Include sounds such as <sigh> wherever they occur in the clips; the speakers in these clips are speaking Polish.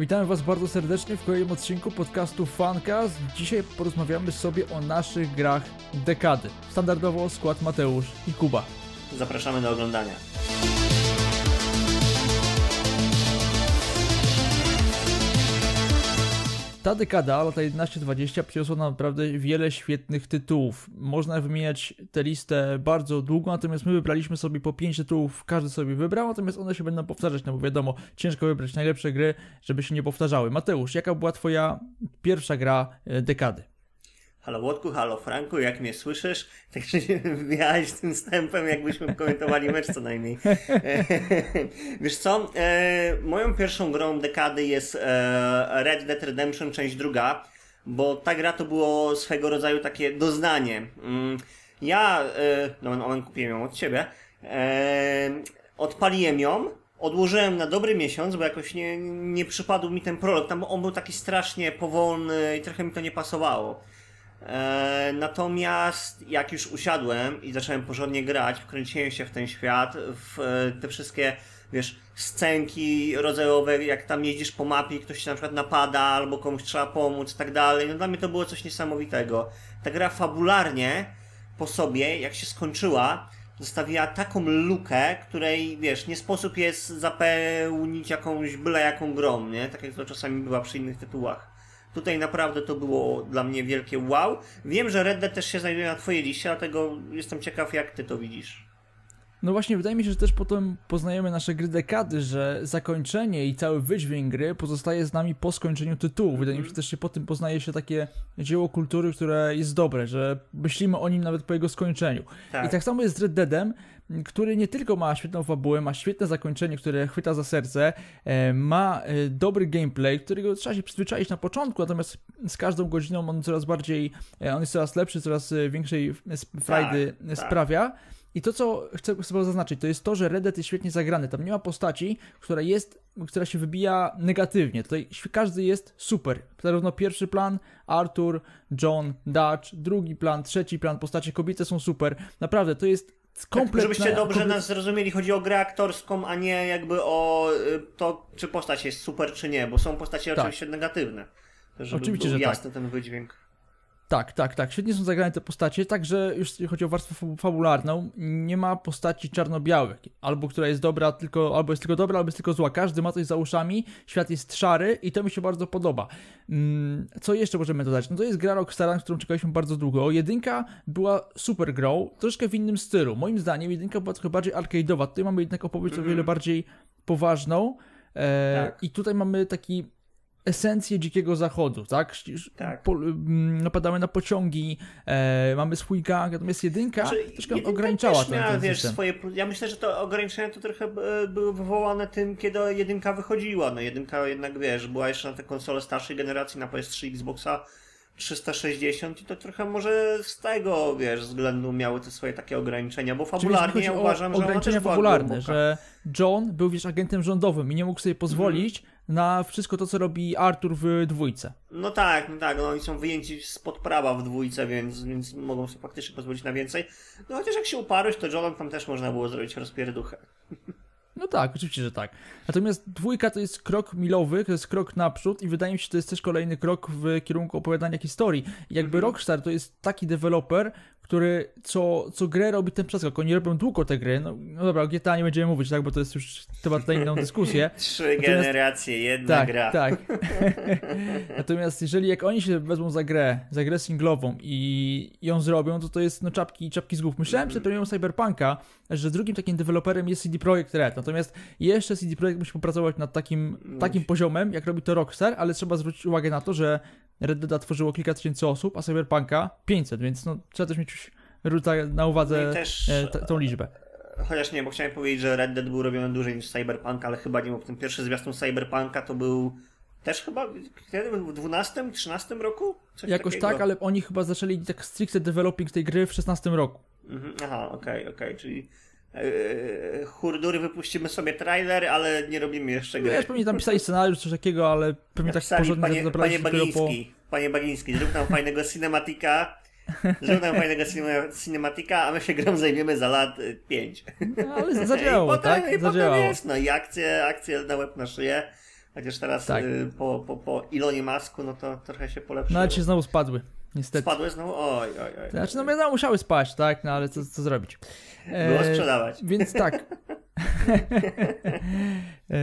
Witamy Was bardzo serdecznie w kolejnym odcinku podcastu Funcast. Dzisiaj porozmawiamy sobie o naszych grach dekady. Standardowo skład Mateusz i Kuba. Zapraszamy do oglądania. Ta dekada, lata 11-20, przyniosła naprawdę wiele świetnych tytułów. Można wymieniać tę listę bardzo długo, natomiast my wybraliśmy sobie po 5 tytułów, każdy sobie wybrał, natomiast one się będą powtarzać, no bo wiadomo, ciężko wybrać najlepsze gry, żeby się nie powtarzały. Mateusz, jaka była Twoja pierwsza gra e, dekady? Halo Łotku, halo Franku, jak mnie słyszysz? <laughs> Także się wbijałeś tym wstępem, jakbyśmy komentowali mecz co najmniej. <laughs> Wiesz co, e, moją pierwszą grą dekady jest e, Red Dead Redemption część druga, bo ta gra to było swego rodzaju takie doznanie. Mm, ja, e, no moment, kupiłem ją od ciebie, odpaliłem ją, odłożyłem na dobry miesiąc, bo jakoś nie, nie przypadł mi ten prolog. Tam on był taki strasznie powolny i trochę mi to nie pasowało. E, natomiast jak już usiadłem i zacząłem porządnie grać, wkręciłem się w ten świat, w e, te wszystkie, wiesz, scenki rodzajowe, jak tam jeździsz po mapie, ktoś się na przykład napada, albo komuś trzeba pomóc i tak dalej. No dla mnie to było coś niesamowitego. Ta gra fabularnie po sobie, jak się skończyła, zostawiła taką lukę, której, wiesz, nie sposób jest zapełnić jakąś byle jaką grą, nie? Tak jak to czasami bywa przy innych tytułach. Tutaj naprawdę to było dla mnie wielkie wow. Wiem, że Red Dead też się znajduje na twojej liście, dlatego jestem ciekaw, jak ty to widzisz. No właśnie, wydaje mi się, że też potem poznajemy nasze gry dekady, że zakończenie i cały wydźwięk gry pozostaje z nami po skończeniu tytułu. Wydaje mi się, że też się po tym poznaje się takie dzieło kultury, które jest dobre, że myślimy o nim nawet po jego skończeniu. Tak. I tak samo jest z Red Deadem, który nie tylko ma świetną fabułę, ma świetne zakończenie, które chwyta za serce, e, ma e, dobry gameplay, którego trzeba się przyzwyczaić na początku, natomiast z każdą godziną on coraz bardziej, e, on jest coraz lepszy, coraz większej frajdy tak, tak. sprawia. I to, co chcę sobie zaznaczyć, to jest to, że Red Dead jest świetnie zagrany. Tam nie ma postaci, która jest, która się wybija negatywnie. Tutaj każdy jest super. Zarówno pierwszy plan, Arthur, John, Dutch, drugi plan, trzeci plan, postacie kobiece są super. Naprawdę, to jest kompletna... Tak, żebyście dobrze nas zrozumieli, chodzi o grę aktorską, a nie jakby o y, to, czy postać jest super, czy nie, bo są postacie tak. oczywiście negatywne. Żeby oczywiście, był że jasny tak. ten wydźwięk. Tak, tak, tak. Świetnie są zagrane te postacie, także już jeśli chodzi o warstwę fabularną, nie ma postaci czarno-białych. Albo która jest dobra, tylko, albo jest tylko dobra, albo jest tylko zła. Każdy ma coś za uszami, świat jest szary i to mi się bardzo podoba. Mm, co jeszcze możemy dodać? No to jest gra Rockstara, na którą czekaliśmy bardzo długo. Jedynka była super grą, troszkę w innym stylu. Moim zdaniem jedynka była trochę bardziej arcade'owa. Tutaj mamy jednak opowieść mm -hmm. o wiele mhm. bardziej poważną. E, tak. I tutaj mamy taki esencję dzikiego zachodu, tak? tak. Po, mm, napadamy na pociągi, e, mamy swój gang, natomiast jedynka znaczy, troszkę jedynka ograniczała ten, ten wiesz, swoje, Ja myślę, że to ograniczenia to trochę e, były wywołane tym, kiedy jedynka wychodziła. No jedynka jednak, wiesz, była jeszcze na te konsole starszej generacji, na PS3, Xboxa 360 i to trochę może z tego, wiesz, względu miały te swoje takie ograniczenia, bo fabularnie ja uważam, że ograniczenia fabularne, że John był, wiesz, agentem rządowym i nie mógł sobie pozwolić na wszystko to, co robi Artur w dwójce. No tak, no tak, no oni są wyjęci spod prawa w dwójce, więc, więc mogą sobie faktycznie pozwolić na więcej. No chociaż jak się uparłeś, to Johnem tam też można było zrobić rozpierduchę. No tak, oczywiście, że tak. Natomiast dwójka to jest krok milowy, to jest krok naprzód i wydaje mi się, że to jest też kolejny krok w kierunku opowiadania historii. I jakby -hmm. Rockstar to jest taki deweloper, który co, co grę robi ten przeskok. Oni robią długo te gry. No, no dobra, o GTA nie będziemy mówić, tak, bo to jest już temat na inną dyskusję. <laughs> Trzy Natomiast, generacje, jedna tak, gra. Tak. <laughs> <laughs> Natomiast jeżeli jak oni się wezmą za grę, za grę singlową i ją zrobią, to to jest no czapki, czapki z głów. Myślałem przed premierą Cyberpunka, że drugim takim deweloperem jest CD Projekt Red. Natomiast jeszcze CD Projekt musi popracować nad takim, takim poziomem, jak robi to Rockstar, ale trzeba zwrócić uwagę na to, że Red Dead tworzyło kilka tysięcy osób, a Cyberpunka 500, więc no, trzeba też mieć na uwadze no też, e, tą liczbę. Chociaż nie, bo chciałem powiedzieć, że Red Dead był robiony dłużej niż Cyberpunk, ale chyba nie, bo ten pierwszy zwiastun Cyberpunka to był też chyba w 12, 13 roku? Coś Jakoś takiego. tak, ale oni chyba zaczęli tak stricte developing tej gry w 16 roku. Mhm, aha, okej, okay, okej, okay, czyli Yy, hurdury wypuścimy sobie trailer, ale nie robimy jeszcze gry. Wiesz, pewnie tam pisali scenariusz, coś takiego, ale pewnie tak porządnie panie, panie Bagiński, po... panie Bagiński, zrób nam fajnego <laughs> cinematika, zrób nam fajnego cinematika, a my się grą zajmiemy za lat 5. No, ale zadziałało, I potem, tak? I potem jest, no i akcje, akcje na łeb na szyję. Chociaż teraz Tak. y, po, po, po Ilonie Masku, no to trochę się polepszyło. No ale ci znowu spadły, niestety. Spadły znowu? Oj, oj, oj. Znaczy, no wiadomo, musiały spaść, tak, no ale co, co zrobić. Było E, sprzedawać. Więc tak. <laughs> <laughs> e,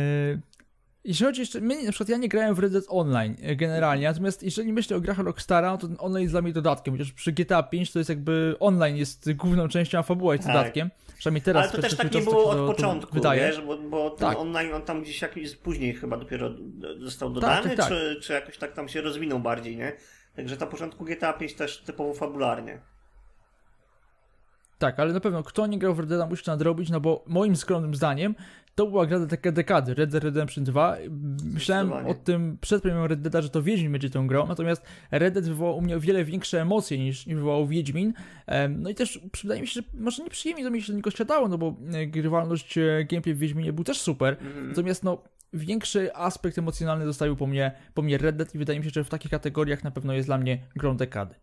jeśli chodzi jeszcze, mnie, na przykład ja nie grałem w Red Dead Online e, generalnie, natomiast jeżeli myślę o grach Rockstara, no to online jest dla mnie dodatkiem, chociaż przy GTA 5 to jest jakby online jest główną częścią, a fabuła jest Tak. dodatkiem. Przynajmniej teraz Ale to też tak nie było od to- początku, wydaje. wiesz, bo, bo ten Tak. online on tam gdzieś jakiś później chyba dopiero został dodany, tak, tak. Czy, czy jakoś tak tam się rozwinął bardziej, nie? Także na początku GTA 5 też typowo fabularnie. Tak, ale na pewno kto nie grał w Red Dead musi to nadrobić, no bo moim skromnym zdaniem to była gra taka dekady, Red Dead Redemption 2. Myślałem o tym przed premierą Red Deada, że to Wiedźmin będzie tą grą, natomiast Red Dead wywołał u mnie o wiele większe emocje niż, wywołał Wiedźmin. No i też wydaje mi się, że może nieprzyjemnie to mi się tylko światało, no bo e, grywalność e, gameplay w Wiedźminie był też super, Mhm. natomiast no większy aspekt emocjonalny zostawił po mnie, po mnie Red Dead i wydaje mi się, że w takich kategoriach na pewno jest dla mnie grą dekady.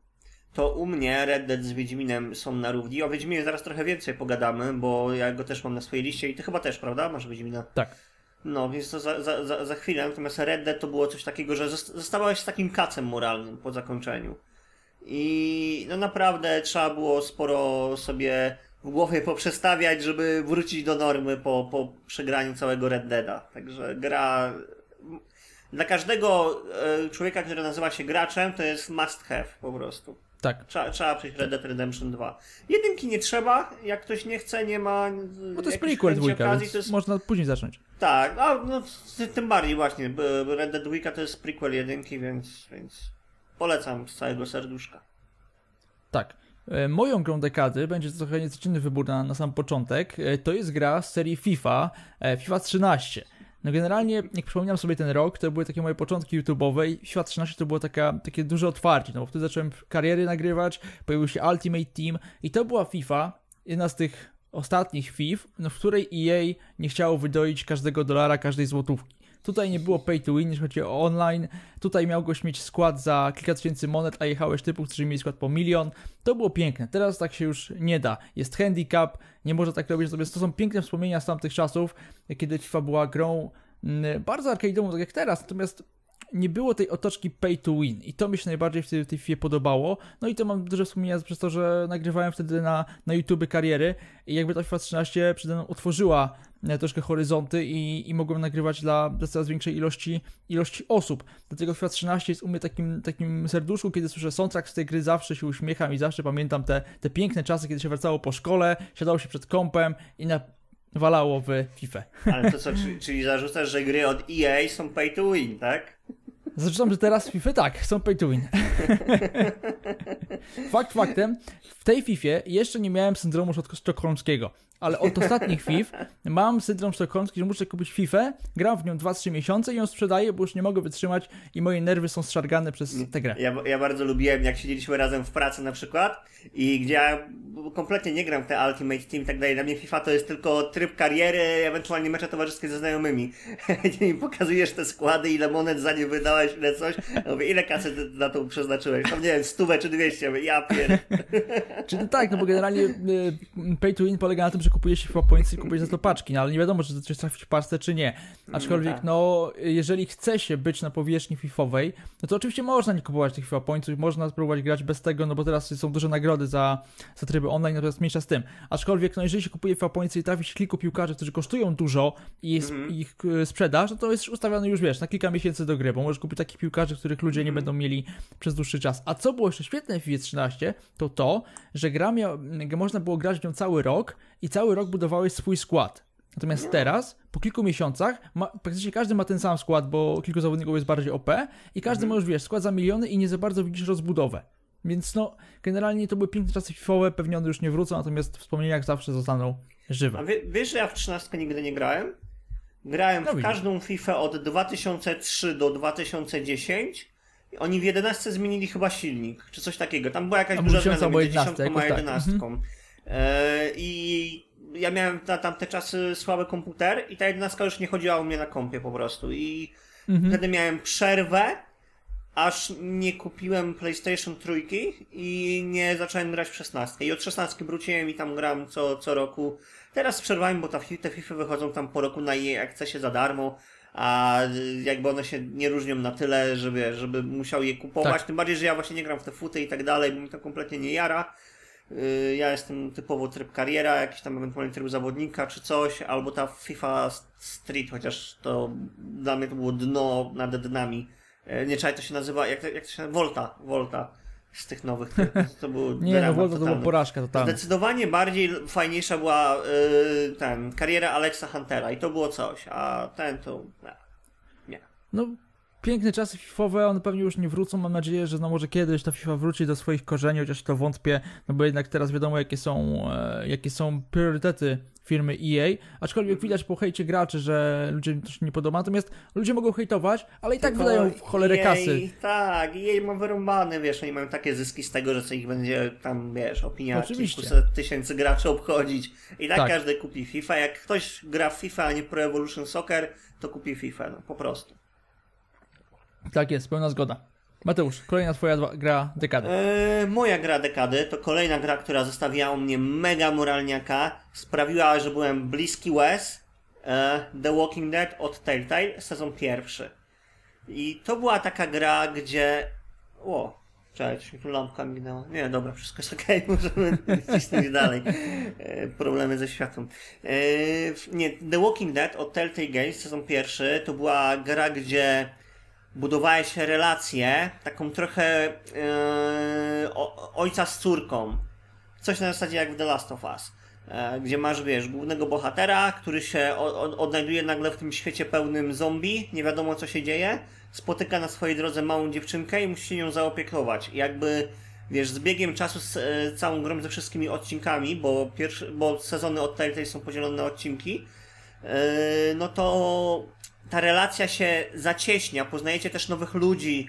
To u mnie Red Dead z Wiedźminem są na równi. O Wiedźminie zaraz trochę więcej pogadamy, bo ja go też mam na swojej liście i ty chyba też, prawda? Masz Wiedźmina? Tak. No, więc to za, za, za, za chwilę. Natomiast Red Dead to było coś takiego, że zost- zostawałeś z takim kacem moralnym po zakończeniu. I no naprawdę trzeba było sporo sobie w głowie poprzestawiać, żeby wrócić do normy po, po przegraniu całego Red Deada. Także gra dla każdego e, człowieka, który nazywa się graczem, to jest must have po prostu. Tak. Trzeba, trzeba przejść Red Dead Redemption 2. Jedynki nie trzeba, jak ktoś nie chce, nie ma. No to jest prequel dwójka, okazji, to jest można później zacząć. tak, no, no ty- tym bardziej właśnie. Red Dead 2 to jest prequel jedynki, więc, więc polecam z całego serduszka. Tak. E, Moją grą dekady będzie to trochę nieco inny wybór na, na sam początek. E, To jest gra z serii FIFA, e, FIFA 13. No generalnie, jak przypominam sobie ten rok, to były takie moje początki YouTube'owe i FIFA 13 to było taka, takie duże otwarcie, no bo wtedy zacząłem kariery nagrywać, pojawił się Ultimate Team i to była FIFA, jedna z tych ostatnich FIF, no w której EA nie chciało wydoić każdego dolara, każdej złotówki. Tutaj nie było pay to win, jeśli chodzi o online. Tutaj miałeś mieć skład za kilka tysięcy monet, a jechałeś typów, którzy mieli skład po milion. To było piękne. Teraz tak się już nie da. Jest handicap, nie można tak robić. Natomiast to są piękne wspomnienia z tamtych czasów, kiedy FIFA była grą mm, bardzo arcade'ową, tak jak teraz. Natomiast nie było tej otoczki pay to win i to mi się najbardziej w tej, tej FIFA podobało. No i to mam duże wspomnienia przez to, że nagrywałem wtedy na, na YouTube kariery i jakby ta FIFA 13 przede mną otworzyła troszkę horyzonty i, i mogłem nagrywać dla, dla coraz większej ilości, ilości osób. Dlatego FIFA 13 jest u mnie takim, takim serduszku, kiedy słyszę soundtrack z tej gry, zawsze się uśmiecham i zawsze pamiętam te, te piękne czasy, kiedy się wracało po szkole, siadało się przed kąpem i nawalało w FIFA. Ale to co, czyli, czyli zarzucasz, że gry od EA są pay to win, tak? Zarzucam, że teraz FIFA tak, są pay to win. <laughs> Fakt faktem, w tej FIFA jeszcze nie miałem syndromu sztok- sztokholmskiego, ale od ostatnich FIF mam syndrom sztokholmski, że muszę kupić FIFA, gram w nią 2-3 miesiące i ją sprzedaję, bo już nie mogę wytrzymać i moje nerwy są zszargane przez tę grę. Ja, ja bardzo lubiłem, jak siedzieliśmy razem w pracy na przykład i gdzie ja kompletnie nie gram w te Ultimate Team i tak dalej. Dla mnie FIFA to jest tylko tryb kariery, ewentualnie mecze towarzyskie ze znajomymi. <laughs> Gdzie mi pokazujesz te składy, ile monet za nie wydałeś, ile coś. Ja mówię, ile kasy ty na to przeznaczyłeś? Tam nie wiem, stówę czy 200. Ja pier... Czyli tak, no bo generalnie y, pay to win polega na tym, że kupujesz FIFA points i kupujesz za to paczki, no ale nie wiadomo, czy to coś trafić w parce, czy nie. Aczkolwiek, tak. no, jeżeli chce się być na powierzchni FIFowej, no to oczywiście można nie kupować tych FIFA pointsów, można spróbować grać bez tego, no bo teraz są duże nagrody za, za tryby online, natomiast mniejsza z tym. Aczkolwiek, no jeżeli się kupuje FIFA pointsy i trafi się kilku piłkarzy, którzy kosztują dużo i jest ich y, sprzedaż, no to jest ustawiony już, wiesz, na kilka miesięcy do gry, bo możesz kupić takich piłkarzy, których ludzie nie będą mieli przez dłuższy czas. A co było jeszcze świetne w FIFA 13, to to, że gra mia- można było grać w nią cały rok i cały rok budowałeś swój skład. Natomiast teraz, po kilku miesiącach, ma, praktycznie każdy ma ten sam skład, bo kilku zawodników jest bardziej OP i każdy ma już, wiesz, skład za miliony i nie za bardzo widzisz rozbudowę. Więc no, generalnie to były piękne czasy FIFOwe, pewnie one już nie wrócą, natomiast wspomnienia jak zawsze zostaną żywe. A wie, wiesz, że ja w 13 nigdy nie grałem? Grałem No w widzisz. każdą FIFA od 2003 do 2010. Oni w 11 zmienili chyba silnik, czy coś takiego. Tam była jakaś duża był 10 zmiana między 11, 10 a jakoś tak. 11. E, I ja miałem na tamte czasy słaby komputer i ta 11 już nie chodziła u mnie na kompie po prostu. I Mhm. wtedy miałem przerwę, aż nie kupiłem PlayStation trójki i nie zacząłem grać w 16. I od 16 wróciłem i tam gram co, co roku. Teraz z przerwami, bo ta, te FIFA wychodzą tam po roku na jej akcesie za darmo, a jakby one się nie różnią na tyle, żeby, żeby musiał je kupować, Tak. tym bardziej, że ja właśnie nie gram w te futy i tak dalej, bo mi to kompletnie nie jara. Yy, Ja jestem typowo tryb kariera, jakiś tam ewentualnie tryb zawodnika czy coś, albo ta FIFA Street, chociaż to dla mnie to było dno nad dnami. Yy, Nie czekaj, to się nazywa, jak, to- jak to się nazywa? Volta, Volta z tych nowych. To, to było <laughs> Nie, no Volta to była porażka totalna. Zdecydowanie bardziej fajniejsza była yy, ten, kariera Alexa Huntera i to było coś, a ten to... Nie. nie. No, piękne czasy FIFowe, one pewnie już nie wrócą. Mam nadzieję, że no może kiedyś ta FIFA wróci do swoich korzeni, chociaż to wątpię, no bo jednak teraz wiadomo, jakie są, e, jakie są priorytety firmy EA. Aczkolwiek widać po hejcie graczy, że ludziom to się nie podoba. Natomiast ludzie mogą hejtować, ale i tak Tylko wydają w cholerę jej, kasy. Tak, jej ma wyrąbane, wiesz, oni mają takie zyski z tego, że co ich będzie tam, wiesz, opinia kilkuset tysięcy graczy obchodzić. I tak, Tak. każdy kupi FIFA. Jak ktoś gra w FIFA, a nie Pro Evolution Soccer, to kupi FIFA, no po prostu. Tak jest, pełna zgoda. Mateusz, kolejna twoja gra dekady. Eee, moja gra dekady to kolejna gra, która zostawiła mnie mega moralniaka. Sprawiła, że byłem bliski łez. Eee, The Walking Dead od Telltale, sezon pierwszy. I to była taka gra, gdzie... O, mi tu lampka mignęła. Nie, dobra, wszystko jest okej, <laughs> możemy cisnąć dalej. Eee, problemy ze światłem. Nie, The Walking Dead od Telltale Games, sezon pierwszy, to była gra, gdzie budowałeś relację, taką trochę o, ojca z córką. Coś na zasadzie jak w The Last of Us. E, gdzie masz, wiesz, głównego bohatera, który się odnajduje nagle w tym świecie pełnym zombie, nie wiadomo co się dzieje, spotyka na swojej drodze małą dziewczynkę i musi się nią zaopiekować. I jakby, wiesz, z biegiem czasu z e, całą grą ze wszystkimi odcinkami, bo, pierwszy, bo sezony od Telltale są podzielone na odcinki, no to ta relacja się zacieśnia, poznajecie też nowych ludzi.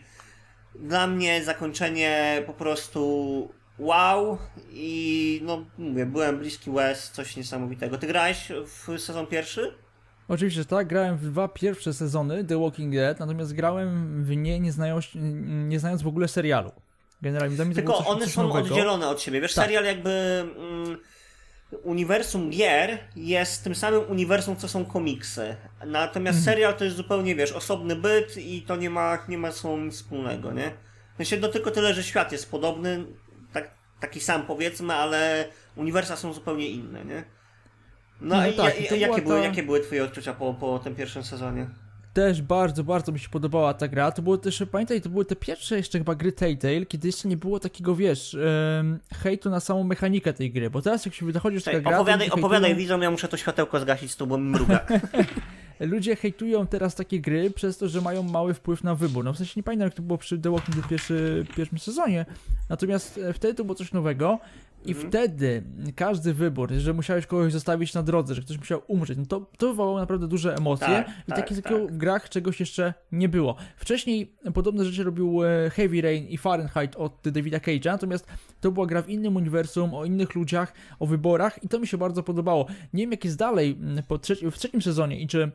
Dla mnie zakończenie po prostu wow i no mówię, byłem bliski łez, coś niesamowitego. Ty grałeś w sezon pierwszy? Oczywiście, że tak, grałem w dwa pierwsze sezony The Walking Dead, natomiast grałem w nie nie znając, nie znając w ogóle serialu. Generalnie dla mnie to było Tylko coś, one coś są nowego. oddzielone od siebie. Wiesz, Tak. serial jakby mm, uniwersum gier jest tym samym uniwersum, co są komiksy. Natomiast Mhm. serial to jest zupełnie, wiesz, osobny byt i to nie ma, nie ma sobą nic wspólnego, nie? W sensie no tylko tyle, że świat jest podobny, tak, taki sam powiedzmy, ale uniwersa są zupełnie inne, nie? No, No i tak, i to jakie, były, ta- jakie były twoje odczucia po, po tym pierwszym sezonie? Też bardzo, bardzo mi się podobała ta gra. To było też, pamiętaj, to były te pierwsze jeszcze chyba gry Telltale, kiedy jeszcze nie było takiego, wiesz, em, hejtu na samą mechanikę tej gry, bo teraz jak się wychodzi z taka gra, opowiadaj, opowiadaj hejtują- widzom, ja muszę to światełko zgasić z tobą mruga. <laughs> <laughs> Ludzie hejtują teraz takie gry przez to, że mają mały wpływ na wybór. No w sensie nie pamiętam, jak to było przy The Walking Dead pierwszy, pierwszym sezonie, natomiast e, wtedy to było coś nowego i Mhm. wtedy każdy wybór, że musiałeś kogoś zostawić na drodze, że ktoś musiał umrzeć, no to, to wywołało naprawdę duże emocje Tak, i tak, takiego tak. w grach czegoś jeszcze nie było. Wcześniej podobne rzeczy robił e, Heavy Rain i Fahrenheit od Davida Cage'a, natomiast to była gra w innym uniwersum, o innych ludziach, o wyborach i to mi się bardzo podobało. Nie wiem, jak jest dalej po trzeci, w trzecim sezonie i czy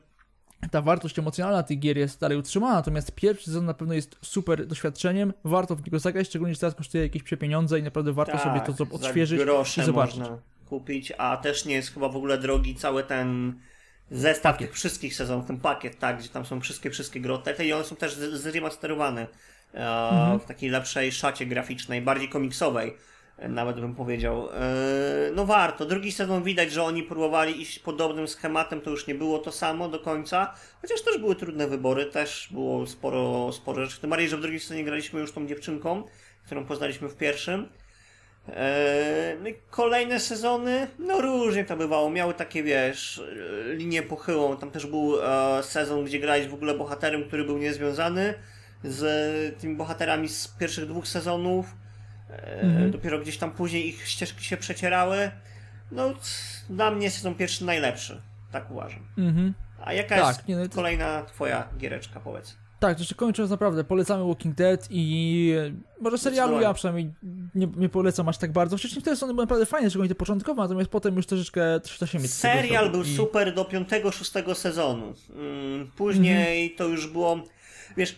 ta wartość emocjonalna tych gier jest dalej utrzymana, natomiast pierwszy sezon na pewno jest super doświadczeniem, warto w niego zagrać, szczególnie, że teraz kosztuje jakieś przepieniądze i naprawdę warto sobie to Tak, odświeżyć i zobaczyć. można kupić, a też nie jest chyba w ogóle drogi cały ten zestaw tych wszystkich sezonów, ten pakiet, tak, gdzie tam są wszystkie, wszystkie gry Telltale i one są też zremasterowane e, Mhm. w takiej lepszej szacie graficznej, bardziej komiksowej, nawet bym powiedział. E, no warto. Drugi sezon widać, że oni próbowali iść podobnym schematem, to już nie było to samo do końca, chociaż też były trudne wybory, też było sporo, sporo rzeczy. Tym bardziej, że w drugim sezonie graliśmy już tą dziewczynką, którą poznaliśmy w pierwszym. Eee, no kolejne sezony, no różnie to bywało. Miały takie, wiesz, e, linię pochyłą. Tam też był e, sezon, gdzie grałeś w ogóle bohaterem, który był niezwiązany z tymi bohaterami z pierwszych dwóch sezonów. E, Mhm. Dopiero gdzieś tam później ich ścieżki się przecierały. No, dla mnie sezon pierwszy najlepszy. Tak uważam. Mhm. A jaka Tak, jest nie, no kolejna twoja giereczka, powiedz? Tak, to jeszcze kończąc naprawdę, polecamy Walking Dead i e, może serialu ja przynajmniej nie, nie polecam aż tak bardzo. Wcześniej te sezony były naprawdę fajne, szczególnie te początkowe, natomiast potem już troszeczkę troszeczkę się mieć. Serial był super do 5-6 sezonu. Mm, Później to już było. Wiesz,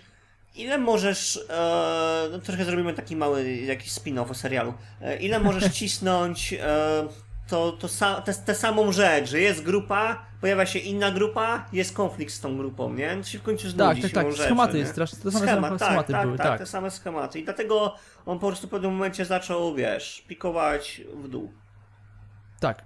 ile możesz. E, no trochę zrobimy taki mały jakiś spin-off o serialu. E, ile możesz <laughs> cisnąć e, to, to sa, te, tę samą rzecz, że jest grupa, pojawia się inna grupa, jest konflikt z tą grupą, nie? To się w końcu znudzi Tak, tak, tak. rzeczy, Schematy jest strasznie, te same Schemat, tak, schematy tak, były, tak, tak. te same schematy. I dlatego on po prostu w pewnym momencie zaczął, wiesz, pikować w dół. Tak.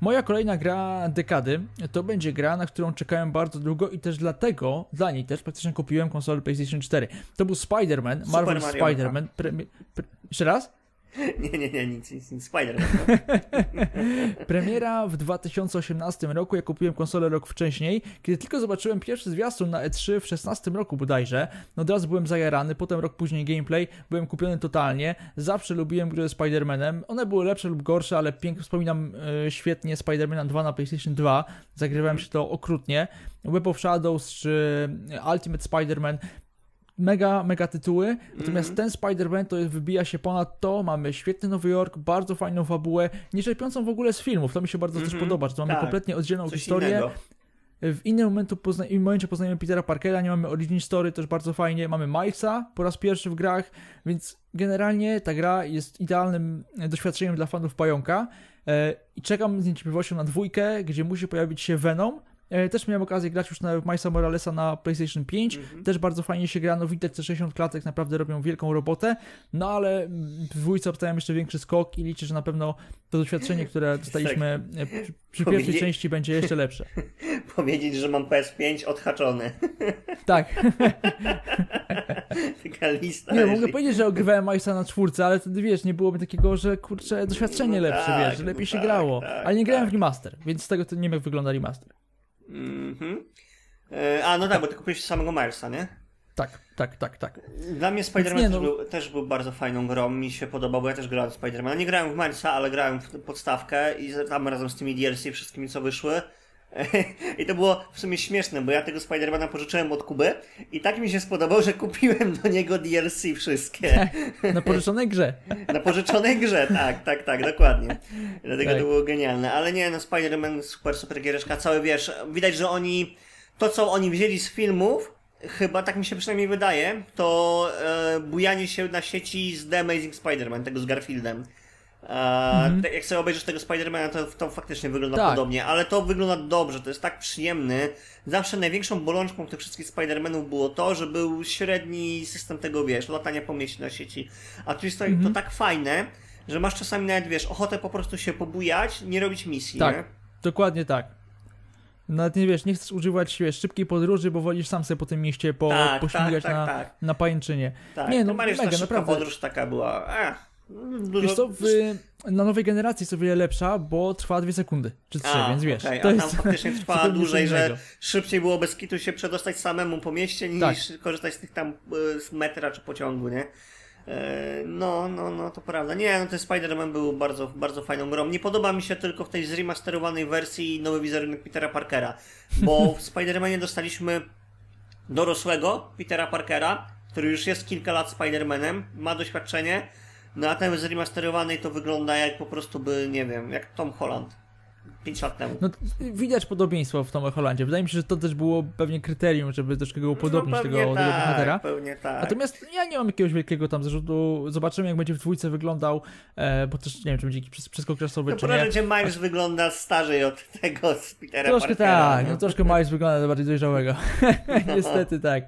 Moja kolejna gra dekady to będzie gra, na którą czekałem bardzo długo i też dlatego, dla niej też praktycznie kupiłem konsolę PlayStation 4. To był Spider-Man, Marvel Spider-Man. Pre- pre- jeszcze raz? <laughs> Nie, nie, nie, nic, nic, nic. Spider-Man. <laughs> Premiera w 2018 roku, ja kupiłem konsolę rok wcześniej, kiedy tylko zobaczyłem pierwszy zwiastun na E3 w 16 roku bodajże, no od razu byłem zajarany, potem rok później gameplay, byłem kupiony totalnie, zawsze lubiłem gry Spider-Manem, one były lepsze lub gorsze, ale pięknie wspominam e, świetnie Spider-Mana 2 na PlayStation 2, zagrywałem się to okrutnie, Web of Shadows czy Ultimate Spider-Man, mega, mega tytuły. Natomiast ten Spider-Man to jest, wybija się ponad to. Mamy świetny Nowy Jork, bardzo fajną fabułę, nie czerpiącą w ogóle z filmów. To mi się bardzo też Mhm. podoba, że to mamy Tak. kompletnie oddzielną Coś historię. innego. W innym momentu pozna- w momencie poznajemy Petera Parkera, nie mamy origin story, też bardzo fajnie. Mamy Milesa po raz pierwszy w grach, więc generalnie ta gra jest idealnym doświadczeniem dla fanów Pająka. E, I czekam z niecierpliwością na dwójkę, gdzie musi pojawić się Venom. E, Też miałem okazję grać już na Milesa Moralesa na PlayStation 5. Mhm. Też bardzo fajnie się gra, no widać te 60 klatek naprawdę robią wielką robotę, no ale w dwójce obstawiam jeszcze większy skok i liczę, że na pewno to doświadczenie, które dostaliśmy e, przy, przy <laughs> pierwszej Powiedzie- części będzie jeszcze lepsze. <laughs> Powiedzieć, że mam PS5 odhaczony. <laughs> Tak, Taka lista. nie, leży. mogę powiedzieć, że ogrywałem Milesa na czwórce, ale wtedy wiesz, nie byłoby takiego, że kurczę, doświadczenie No lepsze, tak, wiesz, że lepiej no się tak, grało, tak, ale nie grałem tak. w remaster, więc z tego to nie wiem jak wygląda remaster. Mhm. E, A, no tak, bo ty kupiłeś samego Milesa, nie? Tak, tak, tak, tak. Dla mnie Spider-Man też, no- był, też był bardzo fajną grą, mi się podobał, bo ja też grałem w Spider-Man. Nie grałem w Milesa, ale grałem w podstawkę i tam razem z tymi DLC wszystkimi co wyszły. <laughs> I to było w sumie śmieszne, bo ja tego Spidermana pożyczyłem od Kuby i tak mi się spodobał, że kupiłem do niego DLC wszystkie. Na pożyczonej grze. <laughs> Na pożyczonej grze, tak, tak, tak, dokładnie. Dlatego Tak. to było genialne. Ale nie, no Spider-Man super, super giereczka, cały wiesz, widać, że oni, to co oni wzięli z filmów, chyba tak mi się przynajmniej wydaje, to e, bujanie się na sieci z The Amazing Spider-Man, tego z Garfieldem. E, te- Jak sobie obejrzysz tego Spidermana, to, to faktycznie wygląda Tak. podobnie, ale to wygląda dobrze, to jest tak przyjemny. Zawsze największą bolączką tych wszystkich Spidermanów było to, że był średni system tego, wiesz, latania po mieście na sieci. A tu jest to, to tak fajne, że masz czasami nawet, wiesz, ochotę po prostu się pobujać, nie robić misji, nie? Tak, dokładnie tak. Nawet nie wiesz, nie chcesz używać wiesz, szybkiej podróży, bo wolisz sam sobie po tym mieście po, Tak, pośmigać tak, na, tak, tak. na pajęczynie. Tak, nie, no Mariusz, mega, ta naprawdę. podróż taka była, ech. Wiesz co, w, na nowej generacji jest o wiele lepsza, bo trwa dwie sekundy, czy trzy, A, więc wiesz, okej, to a jest tam faktycznie <laughs> trwała zupełnie co dłużej, że szybciej było bez kitu się przedostać samemu po mieście niż Tak. korzystać z tych tam e, z metra czy pociągu, nie? E, No, no, no, to prawda. Nie, no ten Spider-Man był bardzo, bardzo fajną grą. Nie podoba mi się tylko w tej zremasterowanej wersji nowy wizerunek Petera Parkera, bo <laughs> w Spider-Manie dostaliśmy dorosłego Petera Parkera, który już jest kilka lat Spider-Manem, ma doświadczenie, no a ten zremasterowanej to wygląda jak po prostu by, nie wiem, jak Tom Holland. 5 lat temu. No, widać podobieństwo w Tomie Hollandzie. Wydaje mi się, że to też było pewnie kryterium, żeby troszkę go upodobnić no, tego, pewnie tego tak, bohatera. Pewnie tak. Natomiast ja nie mam jakiegoś wielkiego tam zarzutu. Zobaczymy, jak będzie w dwójce wyglądał, e, bo też nie wiem, czy będzie jakiś przes- przeskok czasowy, no czy nie. że Miles wygląda starzej od tego z Petera Troszkę Parkera. tak, no troszkę Miles wygląda bardziej dojrzałego. <laughs> Niestety tak.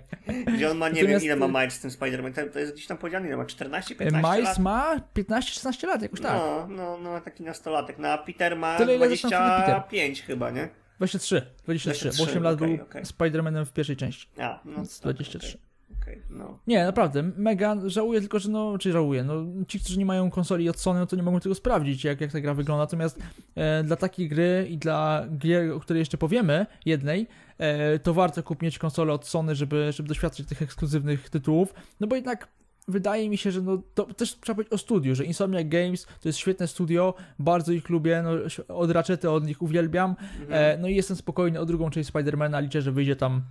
Gdzie on ma, nie Natomiast- wiem ile ma Miles z tym Spider-Man, to, jest gdzieś tam powiedziane, ile ma 14, 15 Miles lat? ma 15-16 lat, jakoś tak. No, no, no, taki nastolatek. No, a Peter ma Tyle, ile zresztą wtedy Peter. 25 chyba, nie? 23, 23, 23, bo 8 lat był okej. Spider-Manem w pierwszej części. A, no, Więc tak, 23. Okej, okej, no. Nie, naprawdę, mega, żałuję tylko, że no, czy żałuję, no, ci, którzy nie mają konsoli od Sony, no to nie mogą tego sprawdzić, jak, jak ta gra wygląda, natomiast e, dla takiej gry i dla gier, o której jeszcze powiemy, jednej, e, to warto kupić konsolę od Sony, żeby, żeby doświadczyć tych ekskluzywnych tytułów, no bo jednak wydaje mi się, że no, to też trzeba powiedzieć o studiu, że Insomniac Games to jest świetne studio, bardzo ich lubię, no, od Ratchety od nich uwielbiam, e, no i jestem spokojny o drugą część Spidermana, liczę, że wyjdzie tam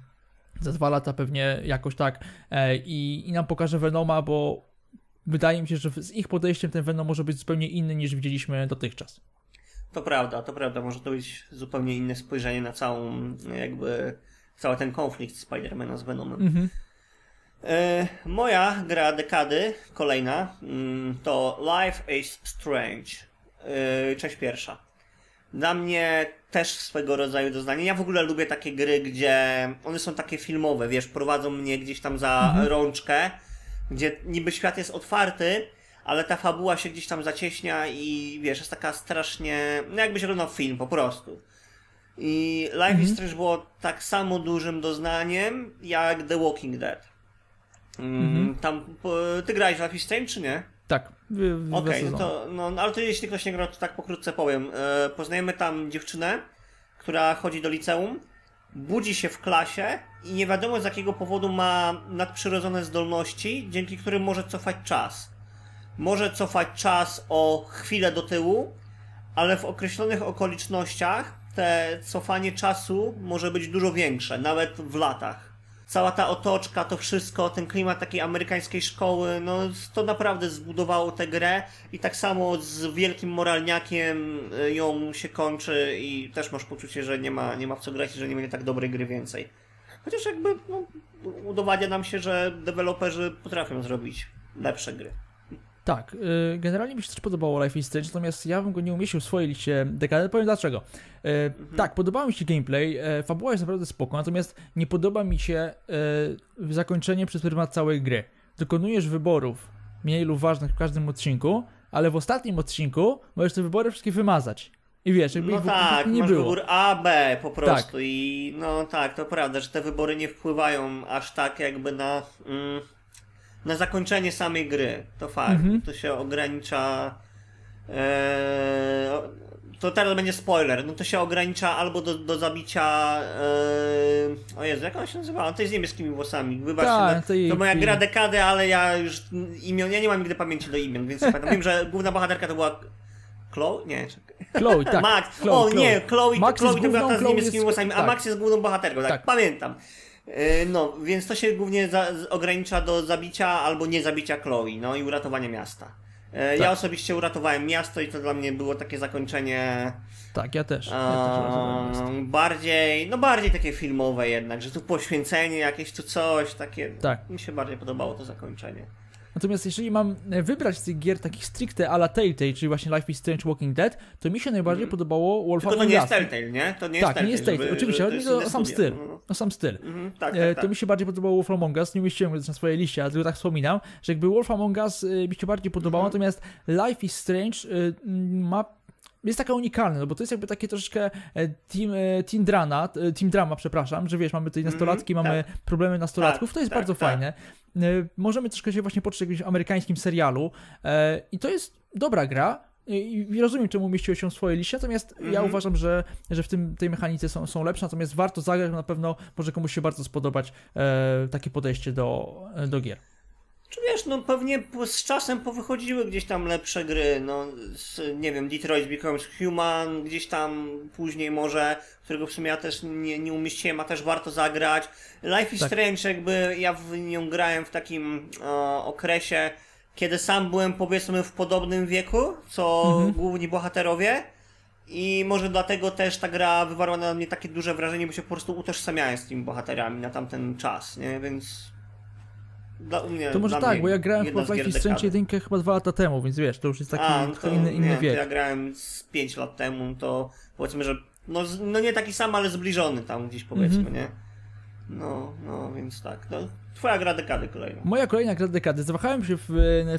za dwa lata pewnie jakoś tak e, i, i nam pokaże Venoma, bo wydaje mi się, że z ich podejściem ten Venom może być zupełnie inny niż widzieliśmy dotychczas. To prawda, to prawda. Może to być zupełnie inne spojrzenie na całą, jakby, cały ten konflikt Spidermana z Venomem. Mhm. E, moja gra dekady, kolejna, mm, to Life is Strange. E, część pierwsza. Dla mnie też swego rodzaju doznanie. Ja w ogóle lubię takie gry, gdzie one są takie filmowe, wiesz, prowadzą mnie gdzieś tam za Mhm. rączkę, gdzie niby świat jest otwarty, ale ta fabuła się gdzieś tam zacieśnia i wiesz, jest taka strasznie, no jakbyś oglądał film po prostu. I Life Mhm. is Strange było tak samo dużym doznaniem jak The Walking Dead. Mm, Tam, ty grałeś w Life is Strange czy nie? Tak, Okej, sezonu. no to, no, no ale to jeśli ktoś nie gra, to tak pokrótce powiem. E, poznajemy tam dziewczynę, która chodzi do liceum, budzi się w klasie i nie wiadomo z jakiego powodu ma nadprzyrodzone zdolności, dzięki którym może cofać czas. Może cofać czas o chwilę do tyłu, ale w określonych okolicznościach te cofanie czasu może być dużo większe, nawet w latach. Cała ta otoczka, to wszystko, ten klimat takiej amerykańskiej szkoły, no to naprawdę zbudowało tę grę i tak samo z wielkim moralniakiem y, ją się kończy i też masz poczucie, że nie ma, nie ma w co grać że nie będzie tak dobrej gry więcej. Chociaż jakby no, udowadnia nam się, że deweloperzy potrafią zrobić lepsze gry. Tak, y, generalnie mi się też podobało Life is Strange, natomiast ja bym go nie umieścił w swojej liście dekady. Powiem dlaczego. Y, Tak, podobał mi się gameplay, e, fabuła jest naprawdę spoko, natomiast nie podoba mi się zakończenie przez pryzmat całej gry. Dokonujesz wyborów mniej lub ważnych w każdym odcinku, ale w ostatnim odcinku możesz te wybory wszystkie wymazać. I wiesz, jakby No tak, nie masz było. wybór A, B po prostu i no tak, to prawda, że te wybory nie wpływają aż tak jakby na, mm, na zakończenie samej gry. To fakt, Mhm. to się ogranicza e, to teraz będzie spoiler, no to się ogranicza albo do, do zabicia e, o Jezu, jak ona się nazywała? To jest z niebieskimi włosami, wybaczcie, Tak, no, to to moja gra dekady, ale ja już imion, ja nie mam nigdy pamięci do imion, więc pamiętam. wiem, że główna bohaterka to była Chloe? Nie, czekaj. Chloe, tak. Max. Chloe, o nie, Chloe, Max Chloe to była ta z Chloe niebieskimi jest- włosami, a tak. Max jest główną bohaterką, tak, Tak. pamiętam. E, No, więc to się głównie za, ogranicza do zabicia albo nie zabicia Chloe, no i uratowania miasta. E, Ja Tak. osobiście uratowałem miasto i to dla mnie było takie zakończenie Tak, ja też. Ja też bardziej, no bardziej takie filmowe jednak, że tu poświęcenie jakieś, tu coś, takie, Tak. mi się bardziej podobało to zakończenie. Natomiast jeżeli mam e, wybrać z tych gier takich stricte a la Telltale, czyli właśnie Life is Strange Walking Dead, to mi się najbardziej podobało Wolf Mhm. Tylko to nie jest. Telltale, nie? To nie jest Tak, Telltale, nie jest Telltale, oczywiście, że to chodzi mi jest o inne sam styl. No, sam styl. Mhm, tak, E, tak, To tak. mi się bardziej podobało Wolf Among Us, nie umieściłem go na swojej liście, ale tylko tak wspominam, że jakby Wolf Among Us e, mi się bardziej podobało, Mhm. natomiast Life is Strange e, ma jest taka unikalna, no bo to jest jakby takie troszeczkę e, team, e, team, drama, e, team drama, przepraszam, że wiesz, mamy tutaj nastolatki, mamy problemy nastolatków, Tak, to jest tak, bardzo tak. fajne. Możemy troszkę się właśnie poczuć w jakimś amerykańskim serialu i to jest dobra gra, i rozumiem, czemu umieściło się w swojej liście, natomiast ja Mhm. uważam, że, że w tym, tej mechanice są, są lepsze, natomiast warto zagrać, na pewno może komuś się bardzo spodobać e, takie podejście do, do gier. Czy wiesz, no pewnie z czasem powychodziły gdzieś tam lepsze gry, no z, nie wiem, Detroit Becomes Human, gdzieś tam później może, którego w sumie ja też nie, nie umieściłem, a też warto zagrać. Life is Tak. Strange jakby ja w nią grałem w takim okresie, kiedy sam byłem powiedzmy w podobnym wieku, co Mhm. główni bohaterowie. I może dlatego też ta gra wywarła na mnie takie duże wrażenie, bo się po prostu utożsamiałem z tymi bohaterami na tamten czas, nie? Więc dla mnie To może tak, bo ja grałem chyba w Life is Strange dekady. jedynkę chyba dwa lata temu, więc wiesz, to już jest taki A, no trochę inny, inny nie, to wiek. ja grałem z 5 lat temu, to powiedzmy, że no, no nie taki sam, ale zbliżony tam gdzieś powiedzmy, Mhm. nie? No, no, więc tak. No, twoja gra dekady kolejna. Moja kolejna gra dekady. Zawahałem się w,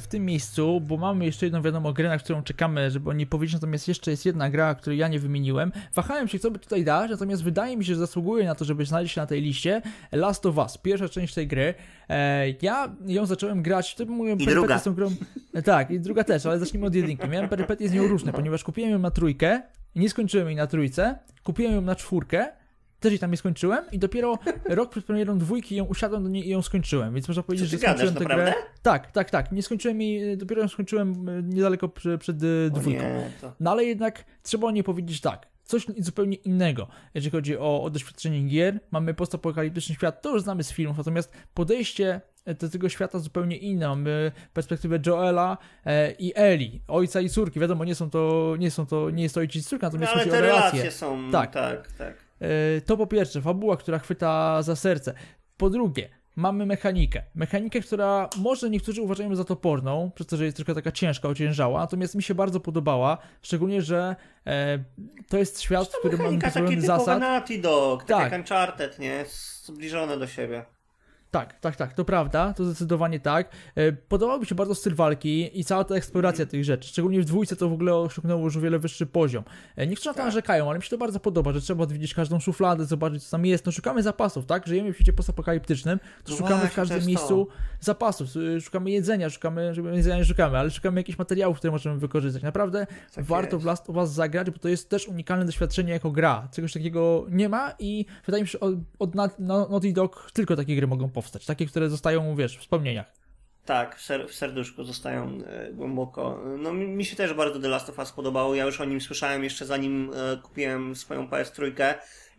w tym miejscu, bo mamy jeszcze jedną wiadomo grę, na którą czekamy, żeby o niej powiedzieć, natomiast jeszcze jest jedna gra, której ja nie wymieniłem. Wahałem się, co by tutaj dać, natomiast wydaje mi się, że zasługuje na to, żeby znaleźć się na tej liście Last of Us, pierwsza część tej gry. E, ja ją zacząłem grać, to mówię, perypetie druga. tą grą. E, tak, i druga też, ale zacznijmy od jedynki. Miałem perypetie z nią różne, ponieważ kupiłem ją na trójkę, nie skończyłem jej na trójce, kupiłem ją na czwórkę, też jej tam nie skończyłem i dopiero <laughs> rok przed premierą dwójki ją usiadłem do niej i ją skończyłem, więc można powiedzieć, że skończyłem tę grę. Tak, tak, tak. Nie skończyłem jej, dopiero ją skończyłem e, niedaleko przed e, O dwójką. nie, to... No ale jednak trzeba o niej powiedzieć tak. Coś zupełnie innego, jeżeli chodzi o, o doświadczenie gier. Mamy postapokaliptyczny świat, to już znamy z filmów, natomiast podejście do tego świata zupełnie inne. Mamy perspektywę Joela e, i Eli, ojca i córki. Wiadomo, nie są to, nie są to, nie jest to ojciec i córka, No, natomiast ale chodzi te o relacje. relacje są, Tak. tak, tak. Tak. E, To po pierwsze, fabuła, która chwyta za serce. Po drugie, mamy mechanikę. Mechanikę, która może niektórzy uważają za toporną, przez to, że jest trochę taka ciężka, ociężała, natomiast mi się bardzo podobała, szczególnie, że e, to jest świat, w którym mamy taki zasad. Naughty Dog, tak jak Uncharted, nie? Zbliżone do siebie. Tak, tak, tak, to prawda, to zdecydowanie tak. E, podobał mi się bardzo styl walki i cała ta eksploracja tych rzeczy. Szczególnie w dwójce to w ogóle osiągnęło już o wiele wyższy poziom. Niektórzy na to narzekają, ale mi się to bardzo podoba, że trzeba odwiedzić każdą szufladę, zobaczyć co tam jest. No szukamy zapasów, tak? Żyjemy w świecie postapokaliptycznym, to no szukamy w każdym miejscu to. zapasów, szukamy jedzenia, szukamy, żeby jedzenia nie szukamy, ale szukamy jakichś materiałów, które możemy wykorzystać. Naprawdę tak warto w Last of Us zagrać, bo to jest też unikalne doświadczenie jako gra. Czegoś takiego nie ma i wydaje mi się, że od, od Naughty Dog tylko takie gry mogą powstać. Takie, które zostają, wiesz, w wspomnieniach. Tak, w, ser w serduszku zostają e, głęboko. No mi, mi, się też bardzo The Last of Us podobało. Ja już o nim słyszałem jeszcze zanim e, kupiłem swoją PS3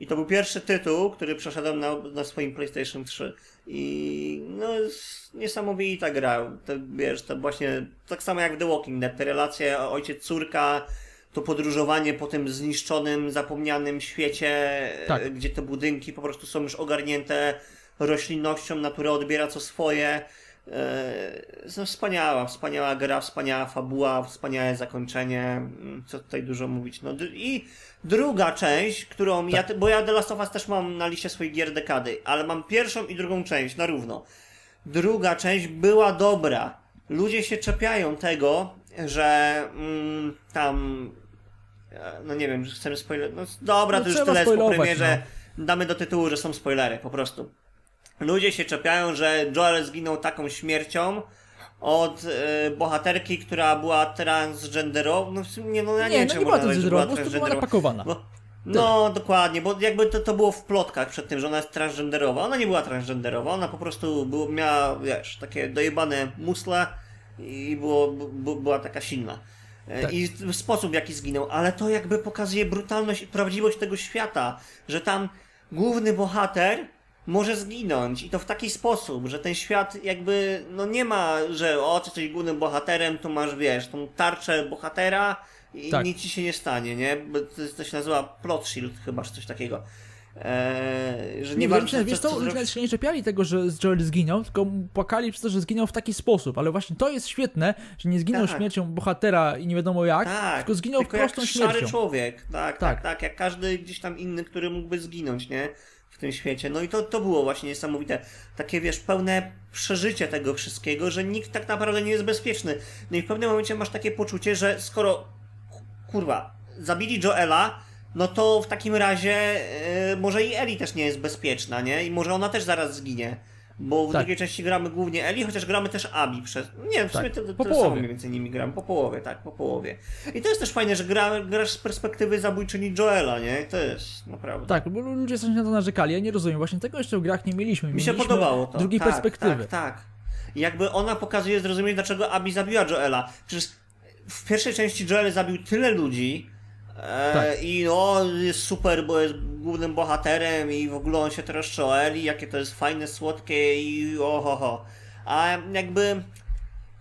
i to był pierwszy tytuł, który przeszedłem na, na swoim PlayStation 3. I no niesamowita gra. To, wiesz, to właśnie tak samo jak The Walking Dead. Te relacje ojciec-córka, to podróżowanie po tym zniszczonym, zapomnianym świecie, tak. gdzie te budynki po prostu są już ogarnięte roślinnością, natura odbiera co swoje. No, wspaniała, wspaniała gra, wspaniała fabuła, wspaniałe zakończenie. Mm, co tutaj dużo mówić. No i druga część, którą tak. ja, bo ja The Last of Us też mam na liście swoich gier dekady, ale mam pierwszą i drugą część na równo. Druga część była dobra. Ludzie się czepiają tego, że mm, tam e, no nie wiem, że chcemy spoiler. No dobra, no, to już tyle jest po premierze. No. Damy do tytułu, że są spoilery, po prostu. Ludzie się czepiają, że Joel zginął taką śmiercią od y, bohaterki, która była transgenderową. No, nie, no ja nie, nie, no nie, nie była transgenderowa, po prostu była napakowana. Bo, no, tak. dokładnie, bo jakby to, to było w plotkach przed tym, że ona jest transgenderowa. Ona nie była transgenderowa, ona po prostu było, miała, wiesz, takie dojebane musle i było, była taka silna. E, tak. I sposób, w jaki zginął, ale to jakby pokazuje brutalność i prawdziwość tego świata, że tam główny bohater może zginąć i to w taki sposób, że ten świat jakby, no nie ma, że o, ty jesteś głównym bohaterem, to masz, wiesz, tą tarczę bohatera i tak. nic ci się nie stanie, nie? Bo to, to się nazywa plot shield chyba, czy coś takiego. Eee, że nie, nie wiesz, co, ludzie się nie czepiali tego, że Joel zginął, tylko płakali przez to, że zginął w taki sposób, ale właśnie to jest świetne, że nie zginął tak. śmiercią bohatera i nie wiadomo jak, tak. tylko zginął tylko prostą jak śmiercią. szary człowiek, tak, tak, tak, tak, jak każdy gdzieś tam inny, który mógłby zginąć, nie? Tym świecie. No i to, to było właśnie niesamowite. Takie, wiesz, pełne przeżycie tego wszystkiego, że nikt tak naprawdę nie jest bezpieczny. No i w pewnym momencie masz takie poczucie, że skoro, kurwa, zabili Joela, no to w takim razie yy, może i Eli też nie jest bezpieczna, nie? I może ona też zaraz zginie. Bo w tak. drugiej części gramy głównie Eli, chociaż gramy też Abi przez. Nie, w sumie tak. to, to, to samo mniej więcej nimi gramy. Po połowie, tak, po połowie. I to jest też fajne, że gra, grasz z perspektywy zabójczyni Joela, nie? To jest naprawdę. Tak, bo ludzie coś na to narzekali. Ja nie rozumiem. Właśnie tego jeszcze w grach nie mieliśmy. Mi się podobało to. Drugiej tak, perspektywy. Tak, tak. Jakby ona pokazuje zrozumieć, dlaczego Abi zabiła Joela. Przecież w pierwszej części Joel zabił tyle ludzi, E, tak. I no, jest super, bo jest głównym bohaterem i w ogóle on się troszczy o Eli, jakie to jest fajne, słodkie i ohoho. A jakby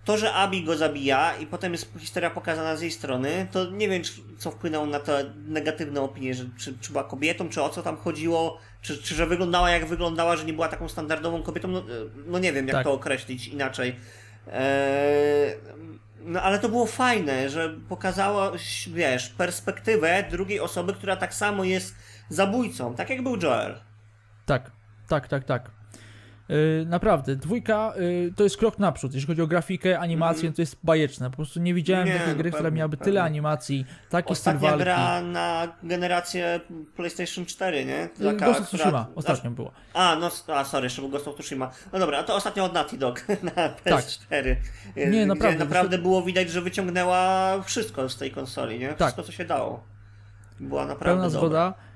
to, że Abi go zabija i potem jest historia pokazana z jej strony, to nie wiem, co wpłynęło na te negatywne opinie, że czy, czy była kobietą, czy o co tam chodziło, czy, czy że wyglądała jak wyglądała, że nie była taką standardową kobietą, no, no nie wiem, jak tak. to określić inaczej. Eee, no ale to było fajne, że pokazało, wiesz, perspektywę drugiej osoby, która tak samo jest zabójcą, tak jak był Joel. Tak, tak, tak, tak. Yy, naprawdę, dwójka yy, to jest krok naprzód. Jeśli chodzi o grafikę, animację, mm. to jest bajeczne. Po prostu nie widziałem nie, takiej no, gry, która miałaby tyle animacji, taki Ostatnia styl walki. gra na generację PlayStation 4, nie? Yy, Taka, Ghost of Tsushima która... ostatnią była. A, no, a, sorry, jeszcze był Ghost of Tsushima. No dobra, to ostatnio od Naughty Dog <laughs> na PS4. Tak. Nie, naprawdę. naprawdę było widać, że wyciągnęła wszystko z tej konsoli, nie? Tak. Wszystko, tak. co się dało. Była naprawdę Pełna dobra. zgoda.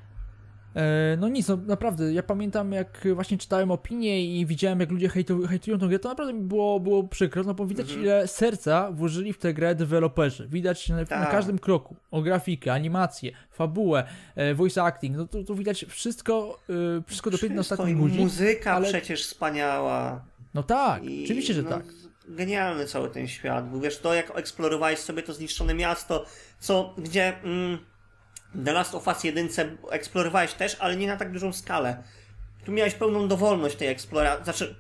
E, no nic, no naprawdę, ja pamiętam jak właśnie czytałem opinie i widziałem jak ludzie hejtu, hejtują tę grę, to naprawdę mi było, było przykro, no bo widać mhm. ile serca włożyli w tę grę deweloperzy. Widać na, na tak. każdym kroku, o grafikę, animację, fabułę, e, voice acting, no to, to widać wszystko, e, wszystko dopięte na ostatnim guzik. muzyka ale... przecież wspaniała. No tak, I, oczywiście, że no, tak. Genialny cały ten świat, bo wiesz, to jak eksplorowałeś sobie to zniszczone miasto, co, gdzie... Mm, The Last of Us 1 eksplorowałeś też, ale nie na tak dużą skalę. Tu miałeś pełną dowolność tej eksploracji. Znaczy,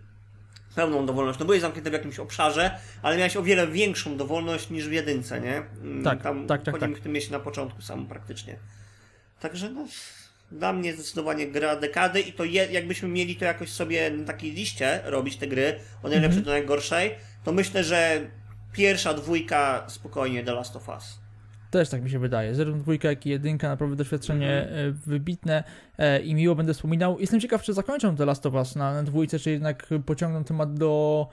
pełną dowolność. No byłeś zamknięty w jakimś obszarze, ale miałeś o wiele większą dowolność niż w jedynce, nie? Mm, Tak, Tam tak, tak, tak. w tym mieście na początku sam praktycznie. Także no, dla mnie zdecydowanie gra dekady i to je, jakbyśmy mieli to jakoś sobie na takiej liście robić te gry od najlepszej Mhm. do najgorszej, to myślę, że pierwsza dwójka spokojnie The Last of Us. Też tak mi się wydaje. Zarówno dwójka, jak i jedynka, naprawdę doświadczenie Mhm. e, wybitne e, i miło będę wspominał. Jestem ciekaw, czy zakończą The Last of Us na, na dwójce, czy jednak pociągną temat do,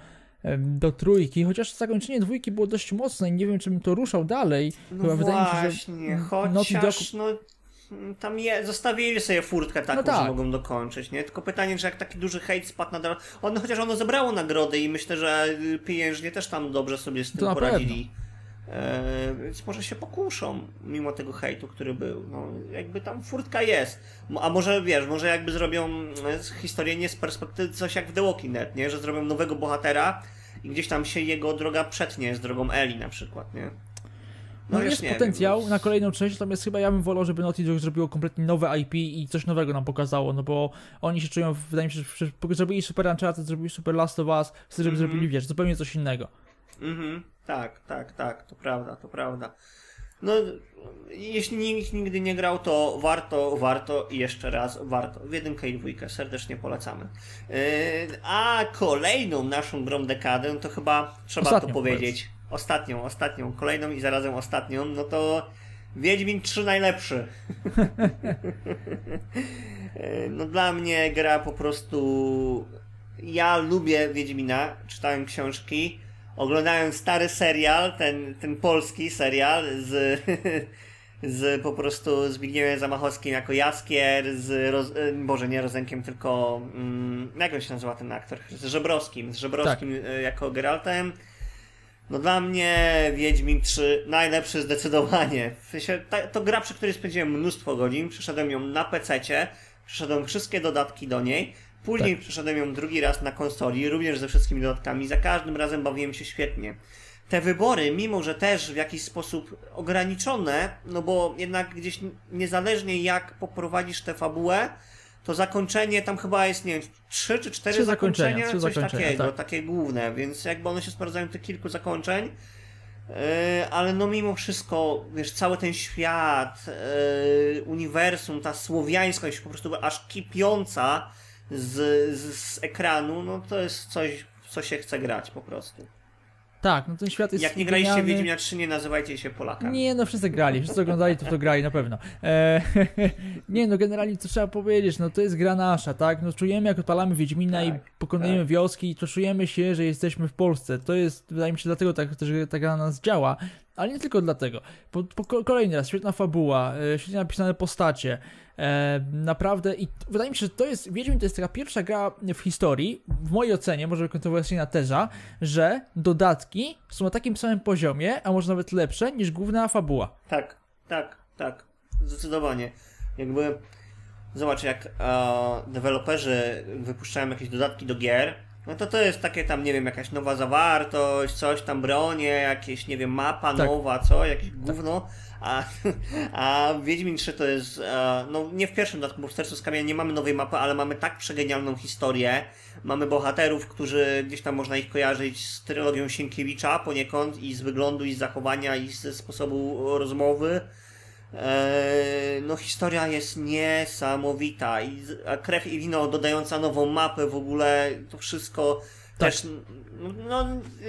do trójki, chociaż zakończenie dwójki było dość mocne i nie wiem, czy bym to ruszał dalej. No Chyba wydaje mi się, że właśnie, chociaż no, tam je, zostawili sobie furtkę taką, No tak. że mogą dokończyć, nie? Tylko pytanie, że jak taki duży hejt spadł na... On, chociaż ono zebrało nagrody i myślę, że y, pieniężnie też tam dobrze sobie z tym To poradzili. E, więc może się pokuszą, mimo tego hejtu, który był. No, jakby tam furtka jest. A może wiesz, może jakby zrobią e, historię nie z perspektywy, coś jak w The Walking Dead, nie? Że zrobią nowego bohatera i gdzieś tam się jego droga przetnie z drogą Eli na przykład, nie? No, już jest nie potencjał wiem. no. na kolejną część, natomiast chyba ja bym wolał, żeby Naughty Dog zrobiło kompletnie nowe IP i coś nowego nam pokazało, no bo oni się czują, wydaje mi się, że zrobili Super Uncharted, zrobili Super Last of Us, chcę, żeby Mhm. zrobili, wiesz, zupełnie coś innego. Mhm, tak, tak, tak, to prawda, to prawda. No, jeśli nikt nigdy nie grał, to warto, warto i jeszcze raz warto. W jedynkę i dwójkę serdecznie polecamy. Yy, a kolejną naszą grą dekadę, to chyba trzeba Ostatnią, to powiedzieć. Ostatnią, ostatnią, kolejną i zarazem ostatnią, no to Wiedźmin 3 najlepszy. Yy, no dla mnie gra po prostu... Ja lubię Wiedźmina, czytałem książki, oglądałem stary serial, ten, ten polski serial z, <laughs> z po prostu Zbigniewem Zamachowskim jako Jaskier, z, roz, e, Boże, nie Rozenkiem, tylko mm, jak on się nazywa ten aktor? Z Żebrowskim, z Żebrowskim e, jako Geraltem. No dla mnie Wiedźmin 3 najlepszy zdecydowanie. W sensie, ta, to gra, przy której spędziłem mnóstwo godzin, przeszedłem ją na PC-cie, przeszedłem wszystkie dodatki do niej, później przeszedłem ją drugi raz na konsoli, również ze wszystkimi dodatkami, za każdym razem bawiłem się świetnie. Te wybory, mimo że też w jakiś sposób ograniczone, no bo jednak gdzieś niezależnie jak poprowadzisz tę fabułę, to zakończenie tam chyba jest, nie wiem, trzy czy cztery Trzy zakończenia, zakończenia, trzy coś zakończenia, takiego, tak. takie główne, więc jakby one się sprawdzają tych kilku zakończeń. Yy, ale no mimo wszystko, wiesz, cały ten świat, yy, uniwersum, ta słowiańskość po prostu aż kipiąca z, z, z ekranu, no to jest coś, w co się chce grać po prostu. Tak, no ten świat jest Jak nie graliście genialny. Wiedźmina 3, nie nazywajcie się Polakami. Nie, no wszyscy grali, wszyscy oglądali, to to grali na pewno. E, <laughs> nie, no generalnie to trzeba powiedzieć, no to jest gra nasza, tak? No czujemy jak odpalamy Wiedźmina i Tak, pokonujemy tak. wioski, to czujemy się, że jesteśmy w Polsce. To jest, wydaje mi się, dlatego tak, też ta gra na nas działa, ale nie tylko dlatego. Po, po, ko- kolejny raz, świetna fabuła, e, świetnie napisane postacie, naprawdę i wydaje mi się, że to jest, Wiedźmin to jest taka pierwsza gra w historii, w mojej ocenie, może kontrowersyjna teza, że dodatki są na takim samym poziomie, a może nawet lepsze niż główna fabuła. Tak, tak, tak. Zdecydowanie. Jakby zobacz, jak e, deweloperzy wypuszczają jakieś dodatki do gier, no to to jest takie tam, nie wiem, jakaś nowa zawartość, coś tam bronie, jakieś, nie wiem, mapa Tak. nowa, co, jakieś gówno, a, <laughs> a Wiedźmin 3 to jest, e, no nie w pierwszym dodatku, bo w Sercu z Kamienia nie mamy nowej mapy, ale mamy tak przegenialną historię, mamy bohaterów, którzy gdzieś tam można ich kojarzyć z trylogią Sienkiewicza poniekąd i z wyglądu, i z zachowania, i ze sposobu rozmowy. Eee, no historia jest niesamowita i a krew i wino dodająca nową mapę w ogóle to wszystko Tak. też no,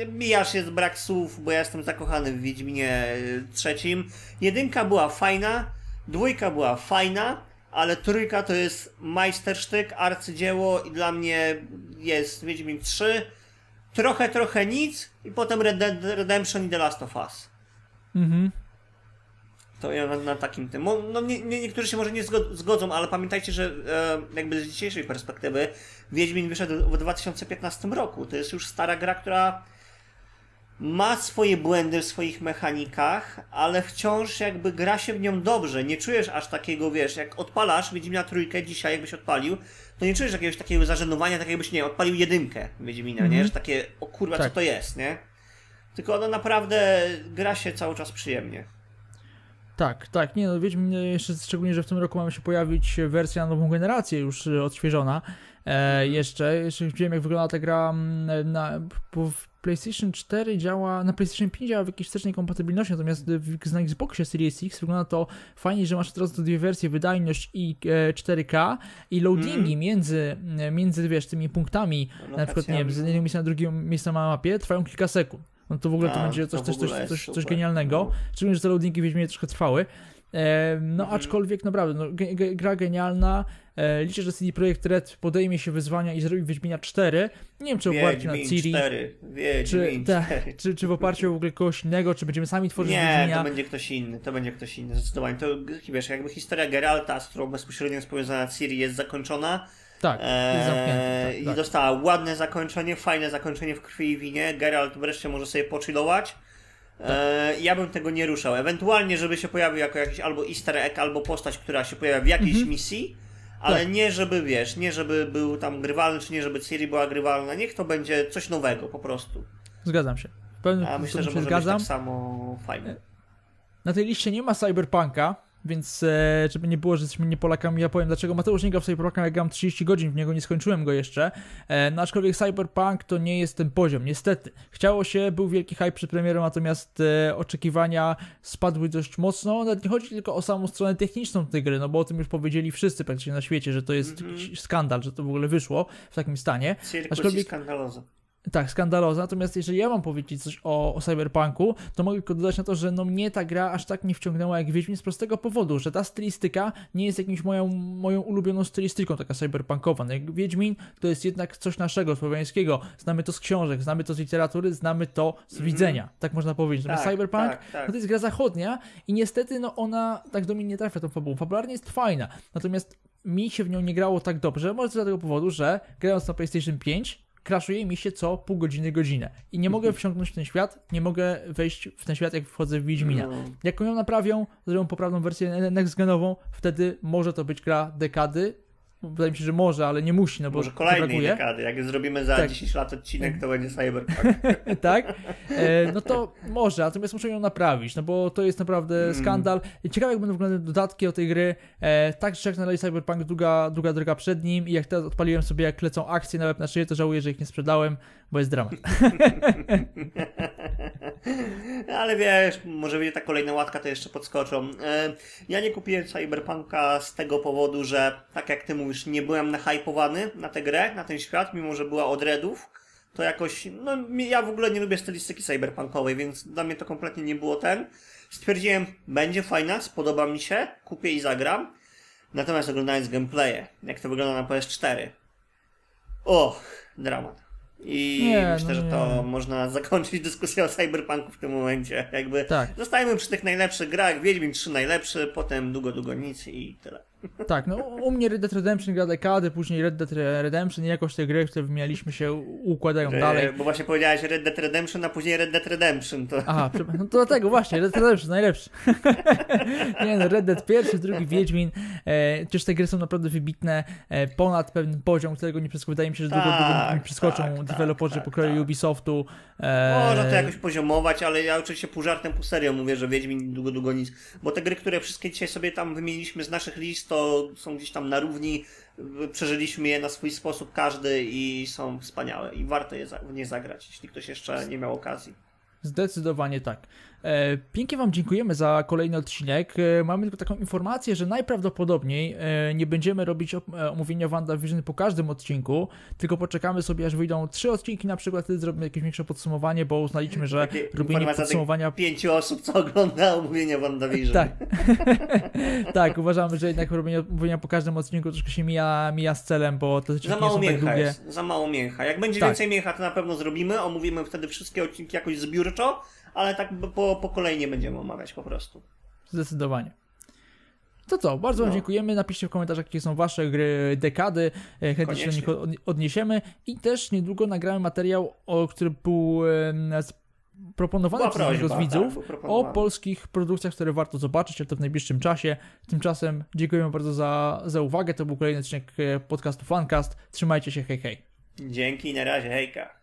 mijasz jest brak słów, bo ja jestem zakochany w Wiedźminie e, trzecim. Jedynka była fajna, dwójka była fajna, ale trójka to jest majstersztyk, arcydzieło i dla mnie jest Wiedźmin 3. Trochę, trochę nic i potem Red Dead Redemption i The Last of Us. Mhm. To ja na, na takim tym. No, nie, nie, niektórzy się może nie zgo- zgodzą, ale pamiętajcie, że e, jakby z dzisiejszej perspektywy Wiedźmin wyszedł w 2015 roku. To jest już stara gra, która ma swoje błędy w swoich mechanikach, ale wciąż jakby gra się w nią dobrze. Nie czujesz aż takiego, wiesz, jak odpalasz Wiedźmina trójkę dzisiaj, jakbyś odpalił, to nie czujesz jakiegoś takiego zażenowania, tak jakbyś, nie odpalił jedynkę Wiedźmina, nie? Mhm. Że takie, o kurwa, Tak. co to jest, nie? Tylko ona naprawdę gra się cały czas przyjemnie. Tak, tak, nie no, Wiedźmin jeszcze szczególnie, że w tym roku mamy się pojawić wersja na nową generację już y, odświeżona. E, jeszcze, jeszcze widziałem jak wygląda ta gra mm, na, bo w PlayStation 4 działa, na PlayStation 5 działa w jakiejś wstecznej kompatybilności, natomiast w, na Xboxie Series X wygląda to fajnie, że masz teraz te dwie wersje, wydajność i e, 4K i loadingi między, między, wiesz, tymi punktami, na przykład, nie wiem, z jednego miejsca na drugie miejsce na mapie, trwają kilka sekund. No to w ogóle to A, będzie to coś, w coś, coś, coś, coś super. genialnego. No. Szczególnie, że te loadingi w Wiedźminie troszkę trwały. No Mhm. aczkolwiek naprawdę, no, gra genialna. E, liczę, że CD Projekt Red podejmie się wyzwania i zrobi Wiedźmina 4. Nie wiem, czy w oparciu na Ciri, 4. czy, ta, <laughs> 4. czy, czy w oparciu w ogóle kogoś innego, czy będziemy sami tworzyć Nie, Wiedźmina. to będzie ktoś inny, to będzie ktoś inny, zdecydowanie. To wiesz, jakby historia Geralta, z którą bezpośrednio jest powiązana Ciri, jest zakończona Tak, eee, zamknięty. i Tak, tak. dostała ładne zakończenie, fajne zakończenie w krwi i winie. Geralt wreszcie może sobie pochillować. Tak. Eee, ja bym tego nie ruszał. Ewentualnie, żeby się pojawił jako jakiś albo easter egg, albo postać, która się pojawia w jakiejś Mhm. misji, ale Tak. nie żeby, wiesz, nie żeby był tam grywalny, czy nie żeby Ciri była grywalna. Niech to będzie coś nowego po prostu. Zgadzam się. W pewnym A myślę, że może zgadzam. być tak samo fajne. Na tej liście nie ma Cyberpunka, więc e, żeby nie było, że jesteśmy nie Polakami, ja powiem dlaczego Mateusz nie grał w Cyberpunka, ja gram 30 godzin w niego, nie skończyłem go jeszcze. E, no aczkolwiek Cyberpunk to nie jest ten poziom, niestety. Chciało się, był wielki hype przed premierą, natomiast e, oczekiwania spadły dość mocno. Nawet nie chodzi tylko o samą stronę techniczną tej gry, no bo o tym już powiedzieli wszyscy praktycznie na świecie, że to jest Mhm. jakiś skandal, że to w ogóle wyszło w takim stanie. Cirkus Aczkolwiek- skandaloza. Tak, skandaloza. Natomiast jeżeli ja mam powiedzieć coś o, o Cyberpunku, to mogę tylko dodać na to, że no mnie ta gra aż tak nie wciągnęła jak Wiedźmin z prostego powodu, że ta stylistyka nie jest jakimś moją, moją ulubioną stylistyką, taka cyberpunkowa. No jak Wiedźmin to jest jednak coś naszego, słowiańskiego. Znamy to z książek, znamy to z literatury, znamy to z widzenia. Tak można powiedzieć. Natomiast Tak, Cyberpunk tak, tak. no to jest gra zachodnia i niestety no ona tak do mnie nie trafia tą fabułą. Fabularnie jest fajna, natomiast mi się w nią nie grało tak dobrze, może z tego powodu, że grając na PlayStation 5 kraszuje mi się co pół godziny, godzinę. I nie mogę wsiąknąć w ten świat, nie mogę wejść w ten świat, jak wchodzę w Wiedźmina. No. Jak ją naprawią, zrobią poprawną wersję next-genową, wtedy może to być gra dekady. Wydaje mi się, że może, ale nie musi, no bo Może kolejnej dekady. Jak zrobimy za Tak. 10 lat odcinek, to będzie Cyberpunk. <laughs> tak? E, no to może, natomiast muszę ją naprawić, no bo to jest naprawdę Mm. skandal. Ciekawe, jak będą wyglądały dodatki o tej gry. E, tak, jak na razie Cyberpunk długa, długa droga przed nim i jak teraz odpaliłem sobie, jak lecą akcje nawet na szyję, to żałuję, że ich nie sprzedałem, bo jest dramat. <laughs> Ale wiesz, może będzie ta kolejna łatka, to jeszcze podskoczą. E, Ja nie kupiłem Cyberpunka z tego powodu, że tak jak ty mówisz, nie byłem nahypowany na tę grę, na ten świat, mimo że była od Redów. To jakoś, no ja w ogóle nie lubię stylistyki cyberpunkowej, więc dla mnie to kompletnie nie było ten. Stwierdziłem, będzie fajna, spodoba mi się, kupię i zagram. Natomiast oglądając gameplaye, jak to wygląda na PS4, och, dramat. I Nie, myślę, no że to można <laughs> zakończyć dyskusję o Cyberpunku w tym momencie. Jakby Tak. zostajemy przy tych najlepszych grach, Wiedźmin 3 najlepszy, potem długo, długo nic i tyle. Tak, no u mnie Red Dead Redemption gra dekady, później Red Dead Redemption i jakoś te gry, które wymienialiśmy się układają dalej. Bo właśnie powiedziałeś Red Dead Redemption, a później Red Dead Redemption. To... Aha, przepraszam, no to dlatego właśnie, Red Dead Redemption najlepszy. <laughs> nie no, Red Dead pierwszy, drugi Wiedźmin, e, przecież te gry są naprawdę wybitne, e, ponad pewien poziom, którego nie przeskoczą, wydaje mi się, że długo, długo nie Tak, przeskoczą tak, deweloperzy tak, pokroju tak. Ubisoftu. Można to jakoś poziomować, ale ja oczywiście pół żartem, pół serio mówię, że Wiedźmin długo, długo nic. Bo te gry, które wszystkie dzisiaj sobie tam wymieniliśmy z naszych list, to są gdzieś tam na równi. Przeżyliśmy je na swój sposób każdy i są wspaniałe. I warto je w nie zagrać, jeśli ktoś jeszcze nie miał okazji. Zdecydowanie tak. E, pięknie Wam dziękujemy za kolejny odcinek. E, mamy tylko taką informację, że najprawdopodobniej e, nie będziemy robić omówienia WandaVision po każdym odcinku, tylko poczekamy sobie, aż wyjdą trzy odcinki na przykład, wtedy zrobimy jakieś większe podsumowanie, bo uznaliśmy, że Takie robienie podsumowania Pięciu osób, co ogląda omówienie WandaVision. Tak. <laughs> tak, uważamy, że jednak robienie mówienia po każdym odcinku troszkę się mija, mija z celem, bo te Za mało tak mięcha długie. jest, za mało mięcha. Jak będzie Tak. więcej mięcha, to na pewno zrobimy. Omówimy wtedy wszystkie odcinki jakoś zbiórczo, ale tak po, po kolei nie będziemy omawiać po prostu. Zdecydowanie. To co, bardzo Wam No. dziękujemy. Napiszcie w komentarzach, jakie są Wasze gry dekady. E, Chętnie się do nich odniesiemy. I też niedługo nagramy materiał, o, który był proponowany przez jednego z widzów tak, o polskich produkcjach, które warto zobaczyć, ale to w najbliższym czasie. Tymczasem dziękujemy bardzo za, za uwagę. To był kolejny odcinek e, podcastu Funcast. Trzymajcie się, hej hej. Dzięki, na razie, hejka.